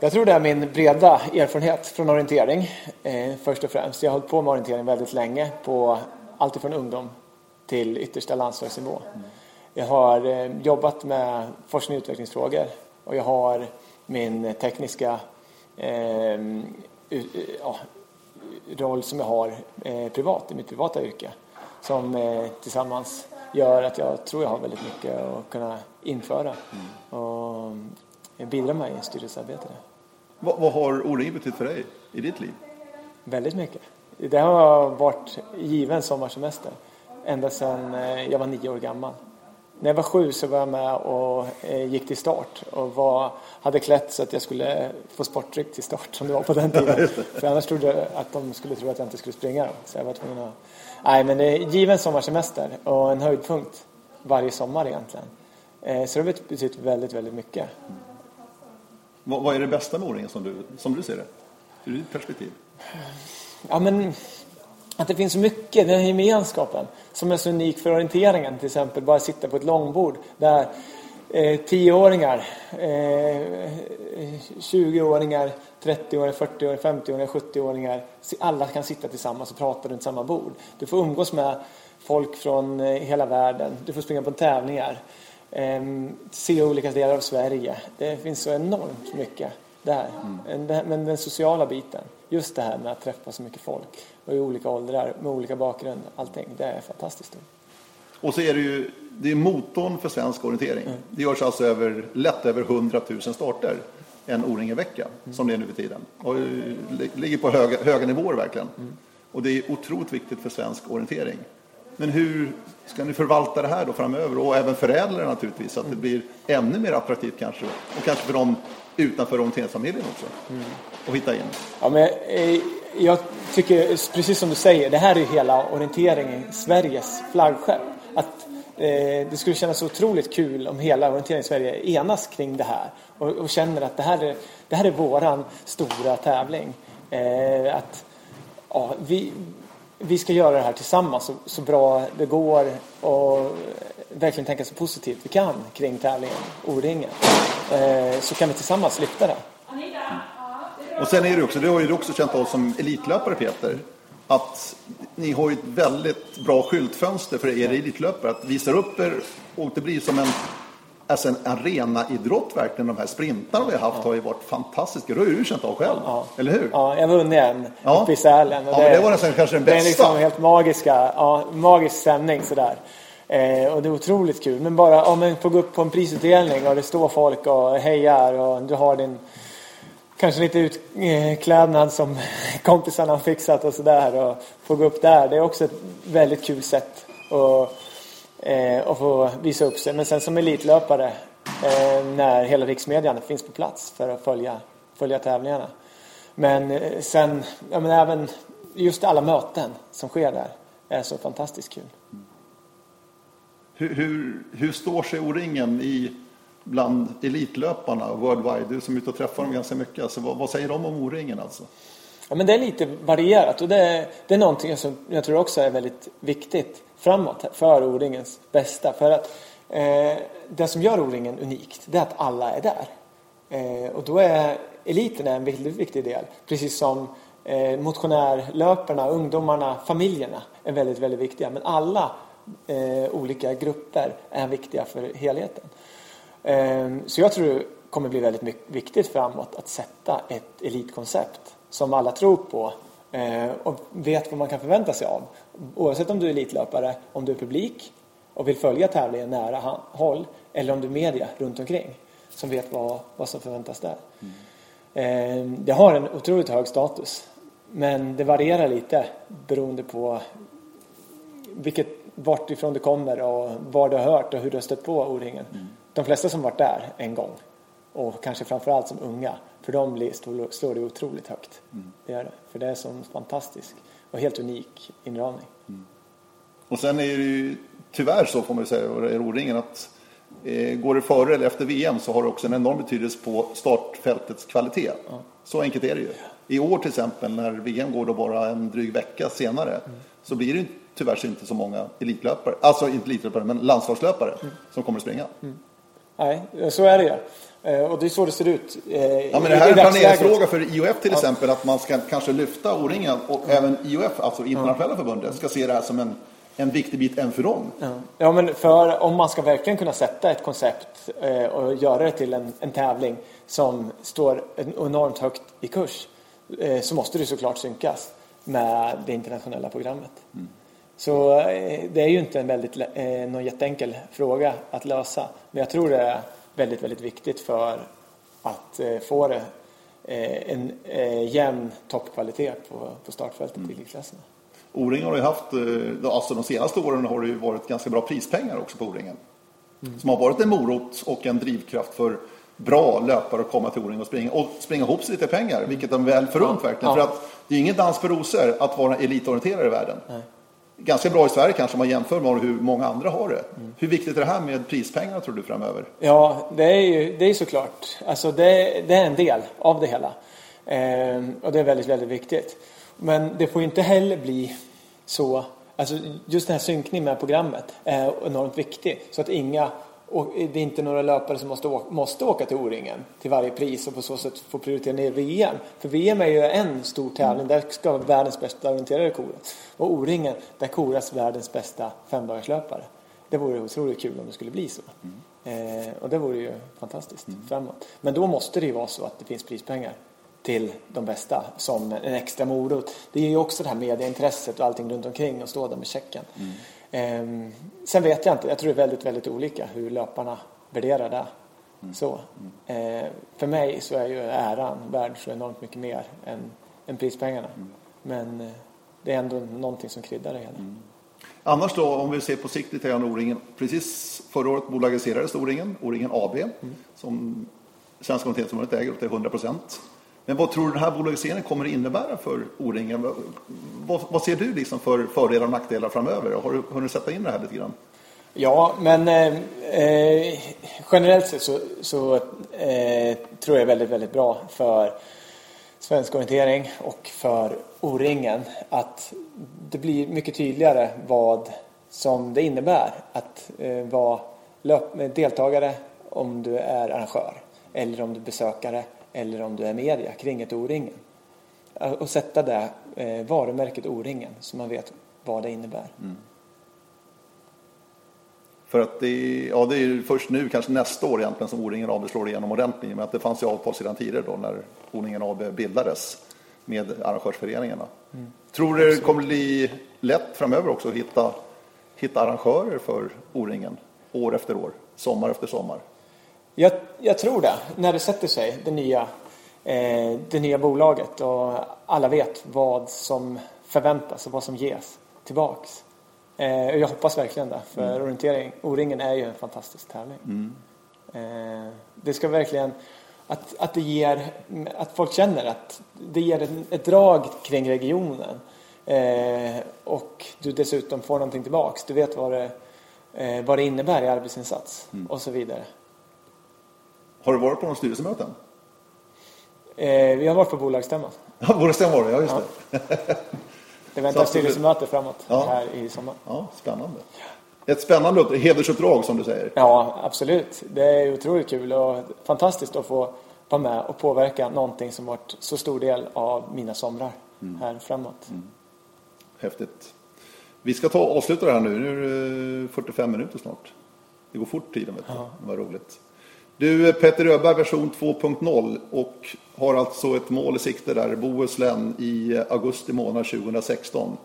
[SPEAKER 2] Jag tror det är min breda erfarenhet från orientering eh, först och främst. Jag har hållit på med orientering väldigt länge på allt från ungdom till yttersta landslagsnivå. Jag har eh, jobbat med forskning och utvecklingsfrågor och jag har min tekniska eh, ja, roll som jag har eh, privat i mitt privata yrke som eh, tillsammans gör att jag tror jag har väldigt mycket att kunna införa mm. och bidra med i styrelsearbetet.
[SPEAKER 1] Vad, vad har O-ring betytt för dig i ditt liv?
[SPEAKER 2] Väldigt mycket. Det har varit given sommarsemester ända sedan eh, jag var nio år gammal. När jag var sju så var jag med och eh, gick till start och var, hade klätt så att jag skulle få sportdryck till start som det var på den tiden. För annars trodde jag att de skulle tro att jag inte skulle springa. Så jag var tvungen att... Nej, men det är given sommarsemester och en höjdpunkt varje sommar egentligen. Eh, så det har betytt väldigt, väldigt mycket.
[SPEAKER 1] Vad, vad är det bästa med O-ringen som du, som du ser det? Ur ditt perspektiv?
[SPEAKER 2] Ja, men att det finns mycket, den här gemenskapen som är så unik för orienteringen till exempel. Bara sitta på ett långbord där eh, 10-åringar, eh, 20-åringar, 30-åringar, 40-åringar, 50-åringar, 70-åringar alla kan sitta tillsammans och prata runt samma bord. Du får umgås med folk från eh, hela världen. Du får springa på tävlingar. Eh, se olika delar av Sverige. Det finns så enormt mycket där. Mm. Men den sociala biten, just det här med att träffa så mycket folk och i olika åldrar med olika bakgrund, allting, det är fantastiskt.
[SPEAKER 1] Och så är det ju, det är motorn för svensk orientering. Mm. Det görs alltså över, lätt över 100 000 starter en O-ring i veckan, mm. som det är nu för tiden. Och ligger på höga, höga nivåer verkligen. Mm. Och det är otroligt viktigt för svensk orientering. Men hur ska ni förvalta det här då framöver och även förädla det naturligtvis så att det blir ännu mer attraktivt kanske och kanske för de utanför orienteringsfamiljen också mm och hitta in?
[SPEAKER 2] Ja, men, eh, jag tycker precis som du säger, det här är hela orienteringen Sveriges flaggskepp. Att eh, det skulle kännas otroligt kul om hela orientering Sverige enas kring det här och, och, känner att det här är, det här är våran stora tävling. Eh, att ja, vi, vi ska göra det här tillsammans så, så bra det går och verkligen tänka så positivt vi kan kring tävlingen, O-ringen. Eh, så kan vi tillsammans lyfta det.
[SPEAKER 1] Och sen är det också, det har ju också känt av som elitlöpare Peter, att ni har ju ett väldigt bra skyltfönster för er elitlöpare att visa upp er och det blir som en Alltså en arenaidrott verkligen. De här sprintarna vi har haft ja. har ju varit fantastiska. Det har ju du känt av själv. Ja. Eller hur?
[SPEAKER 2] Ja, jag vunnit en ja. uppe i Sälen.
[SPEAKER 1] Ja, det, det var nästan kanske den bästa.
[SPEAKER 2] Det är liksom helt magiska, ja, magisk stämning sådär. Eh, och det är otroligt kul. Men bara om man får gå upp på en prisutdelning och det står folk och hejar och du har din kanske lite utklädnad som kompisarna har fixat och sådär och få gå upp där. Det är också ett väldigt kul sätt att, eh, att få visa upp sig. Men sen som elitlöpare eh, när hela riksmedjan finns på plats för att följa, följa tävlingarna. Men eh, sen, ja, men även just alla möten som sker där är så fantastiskt kul.
[SPEAKER 1] Hur, hur, hur står sig O-ringen i bland elitlöparna worldwide? Du som är ute och träffar dem ganska mycket. Alltså, vad, vad säger de om O-ringen alltså?
[SPEAKER 2] Ja, men det är lite varierat och det är, det är någonting som jag tror också är väldigt viktigt framåt för O-ringens bästa. För att eh, det som gör O-ringen unikt, det är att alla är där. Eh, och då är eliten en väldigt viktig del. Precis som eh, motionärlöparna, ungdomarna, familjerna är väldigt, väldigt viktiga. Men alla eh, olika grupper är viktiga för helheten. Ehm, så jag tror det kommer bli väldigt viktigt framåt att sätta ett elitkoncept som alla tror på eh, och vet vad man kan förvänta sig av. Oavsett om du är elitlöpare, om du är publik och vill följa tävlingen nära håll eller om du är media runt omkring som vet vad, vad som förväntas där. Mm. Det har en otroligt hög status men det varierar lite beroende på vilket vart ifrån du kommer och var du har hört och hur du har stött på O-ringen. Mm. De flesta som varit där en gång och kanske framförallt som unga, för dem slår det otroligt högt. Mm. Det är det. För det är sån fantastisk och helt unik inramning. Mm.
[SPEAKER 1] Och sen är det ju tyvärr så får man ju säga, och O-ringen att Eh, går det före eller efter VM så har det också en enorm betydelse på startfältets kvalitet. Så enkelt är det ju. I år till exempel när VM går då bara en dryg vecka senare så blir det tyvärr inte så många elitlöpare, alltså inte elitlöpare men landslagslöpare som kommer att springa.
[SPEAKER 2] Nej, så är det ju. Eh, Och det är så det ser ut. eh,
[SPEAKER 1] Ja, men det här är en planeringsfråga för IOF till exempel, att man ska kanske lyfta O-ringen och även IOF, alltså internationella förbundet, ska se det här som en, en viktig bit även för dem.
[SPEAKER 2] Ja. Ja, men för om man ska verkligen kunna sätta ett koncept eh, och göra det till en, en tävling som står en- enormt högt i kurs så måste det såklart synkas med det internationella programmet. Så eh, det är ju inte en väldigt, eh, någon jätteenkel fråga att lösa. Men jag tror det är väldigt, väldigt viktigt för att eh, få det en jämn toppkvalitet på, på startfältet i elitklasserna.
[SPEAKER 1] O-ringen har ju haft, alltså de senaste åren har det ju varit ganska bra prispengar också på O-ringen. Som har varit en morot och en drivkraft för bra löpare att komma till O-ringen och springa, och springa ihop sig lite pengar, vilket de väl förunt verkligen.
[SPEAKER 2] Ja.
[SPEAKER 1] För att det är ingen dans på rosor att vara elitorienterad i världen. Ganska bra i Sverige kanske om man jämför med hur många andra har det. Hur viktigt är det här med prispengar tror du framöver?
[SPEAKER 2] Ja, det är ju det är såklart. Alltså det, det är en del av det hela. Ehm, och det är väldigt, väldigt viktigt. Men det får inte heller bli så, alltså just den här synkningen med programmet är enormt viktig. Så att inga, och det är inte några löpare som måste åka, måste åka till O-ringen till varje pris och på så sätt få prioritera ner VM. För VM är ju en stor tävling, där ska världens bästa orienterare koras. Och O-ringen, där koras världens bästa femdagarslöpare. Det vore otroligt kul om det skulle bli så. Eh, och det vore ju fantastiskt framåt. Men då måste det ju vara så att det finns prispengar till de bästa som en extra morot. Det är ju också det här medieintresset och allting runt omkring och stå där med checken. Ehm, sen vet jag inte, jag tror det är väldigt, väldigt olika hur löparna värderar det. Så. Eh, för mig så är ju äran värd så enormt mycket mer än, än prispengarna. Men eh, det är ändå någonting som kryddar det hela.
[SPEAKER 1] Annars då, om vi ser på sikt lite grann O-ringen. Precis förra året bolagiserades O-ringen, O-ringen AB, som Svenska Orienteringsförbundet äger upp till 100 procent. Men vad tror du den här bolagiseringen kommer att innebära för O-ringen? Vad, vad, ser du liksom för fördelar och nackdelar framöver? Har du hunnit sätta in det här lite grann?
[SPEAKER 2] Ja, men eh, eh, generellt sett så, så eh, tror jag väldigt, väldigt bra för svensk orientering och för O-ringen att det blir mycket tydligare vad som det innebär att eh, vara löp- deltagare om du är arrangör eller om du är besökare eller om du är media kring ett O-ringen. Och sätta det eh, varumärket O-ringen så man vet vad det innebär.
[SPEAKER 1] För att det, är- ja, det är först nu, kanske nästa år egentligen, som O-ringen AB slår igenom ordentligt. Men att det fanns ju avtal sedan tidigare då när O-ringen AB bildades med arrangörsföreningarna. Tror du det kommer bli lätt framöver också att hitta, hitta arrangörer för O-ringen år efter år, sommar efter sommar?
[SPEAKER 2] Jag, jag tror det. När det sätter sig, det nya, eh, det nya bolaget och alla vet vad som förväntas och vad som ges tillbaks. Eh, och jag hoppas verkligen det, för orientering, O-ringen är ju en fantastisk tävling. Eh, det ska verkligen, att, att det ger, att folk känner att det ger ett, ett drag kring regionen. Eh, och du dessutom får någonting tillbaks. Du vet vad det, eh, vad det innebär i arbetsinsats och så vidare.
[SPEAKER 1] Har du varit på någon styrelsemöten?
[SPEAKER 2] Eh, vi har varit på bolagsstämman.
[SPEAKER 1] Ja, bolagsstämma var det, ja just det.
[SPEAKER 2] Det väntar styrelsemöte framåt
[SPEAKER 1] Ja.
[SPEAKER 2] här i sommar.
[SPEAKER 1] Ja, spännande. Ett spännande upp- hedersuppdrag som du säger.
[SPEAKER 2] Ja, absolut. Det är otroligt kul och fantastiskt att få vara med och påverka någonting som varit så stor del av mina somrar här framåt.
[SPEAKER 1] Häftigt. Vi ska ta avsluta det här nu. Nu är det 45 minuter snart. Det går fort tiden. Vet du. Vad roligt. Du, Peter Öberg version 2.0 och har alltså ett mål i sikte där, Bohuslän i augusti månad 2016.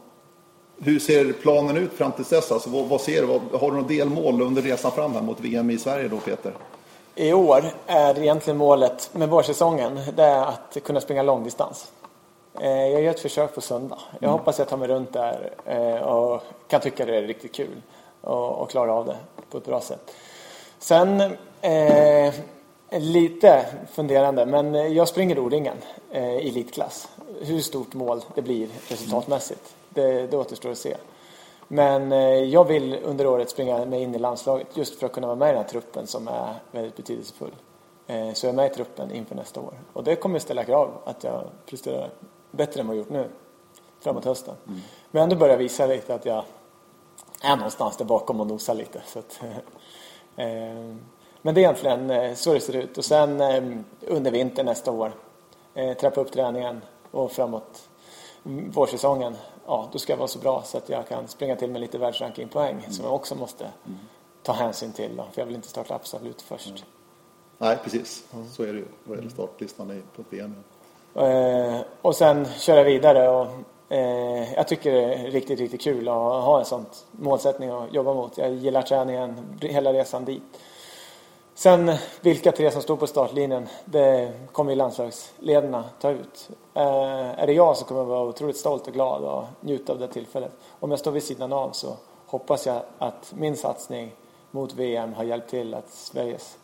[SPEAKER 1] Hur ser planen ut fram till dess? Alltså, vad, vad ser du? Har du några delmål under resan fram här mot VM i Sverige då, Peter?
[SPEAKER 2] I år är egentligen målet med vårsäsongen det är att kunna springa långdistans. Eh, Jag gör ett försök på söndag. Jag hoppas jag tar mig runt där eh, och kan tycka det är riktigt kul och klara av det på ett bra sätt. Sen eh, lite funderande, men jag springer O-ringen eh, elitklass. Hur stort mål det blir resultatmässigt, det, det återstår att se. Men eh, jag vill under året springa mig in i landslaget just för att kunna vara med i den här truppen som är väldigt betydelsefull. Eh, så jag är med i truppen inför nästa år. Och det kommer ställa krav att jag presterar bättre än vad jag gjort nu framåt hösten. Mm. Men ändå börjar visa lite att jag är någonstans där bakom och nosar lite. Så att, eh, men det är egentligen så det ser ut. Och sen under vintern nästa år trappa upp träningen och framåt vårsäsongen, ja, då ska jag vara så bra så att jag kan springa till med lite världsrankingpoäng mm. som jag också måste mm. ta hänsyn till. Då, för jag vill inte starta absolut först. Mm.
[SPEAKER 1] Nej, precis. Så är det ju vad gäller startlistan på ett VM.
[SPEAKER 2] Eh, och sen köra vidare. Och, eh, jag tycker det är riktigt, riktigt kul att ha en sån målsättning att jobba mot. Jag gillar träningen hela resan dit. Sen vilka tre som står på startlinjen, det kommer ju landslagsledarna ta ut. Eh, är det jag så kommer jag vara otroligt stolt och glad och njuta av det tillfället. Om jag står vid sidan av så hoppas jag att min satsning mot VM har hjälpt till att Sveriges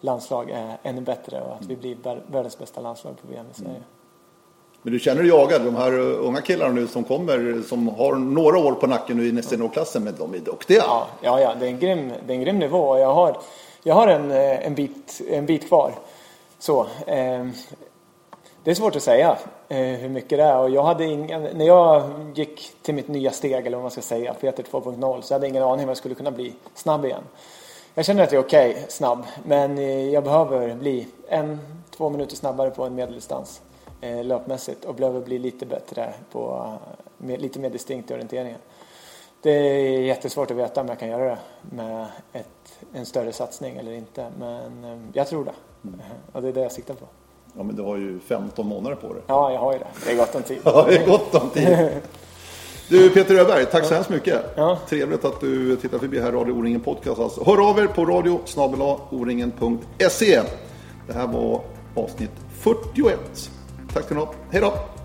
[SPEAKER 2] landslag är ännu bättre och att vi blir världens bästa landslag på VM i Sverige. Mm.
[SPEAKER 1] Men du känner dig jagad, de här unga killarna nu som kommer, som har några år på nacken nu i nästa klassen men de är duktiga.
[SPEAKER 2] Ja, ja, ja det, är en grym, det är en grym nivå. Jag har, jag har en, eh, en, bit, en bit kvar. Så, eh, det är svårt att säga eh, hur mycket det är. Och jag hade ingen, när jag gick till mitt nya steg, eller vad man ska säga, Peter 2.0, så hade jag ingen aning om jag skulle kunna bli snabb igen. Jag känner att jag är okej okay, snabb, men eh, jag behöver bli en, två minuter snabbare på en medeldistans eh, löpmässigt och behöver bli lite bättre på, med, lite mer distinkt i orienteringen. Det är jättesvårt att veta om jag kan göra det med ett, en större satsning eller inte, men eh, jag tror det. Mm. Och det är det jag siktar på.
[SPEAKER 1] Ja, men du har ju 15 månader på dig.
[SPEAKER 2] Ja, jag har ju det. Det är gott om tid.
[SPEAKER 1] ja, det är gott om tid. Du Peter Öberg, tack så hemskt mycket. Ja. Trevligt att du tittar förbi här, Radio O-ringen Podcast. Alltså. Hör av er på radio oringen.se. Det här var avsnitt 41. Tack ska ni ha. Hej då!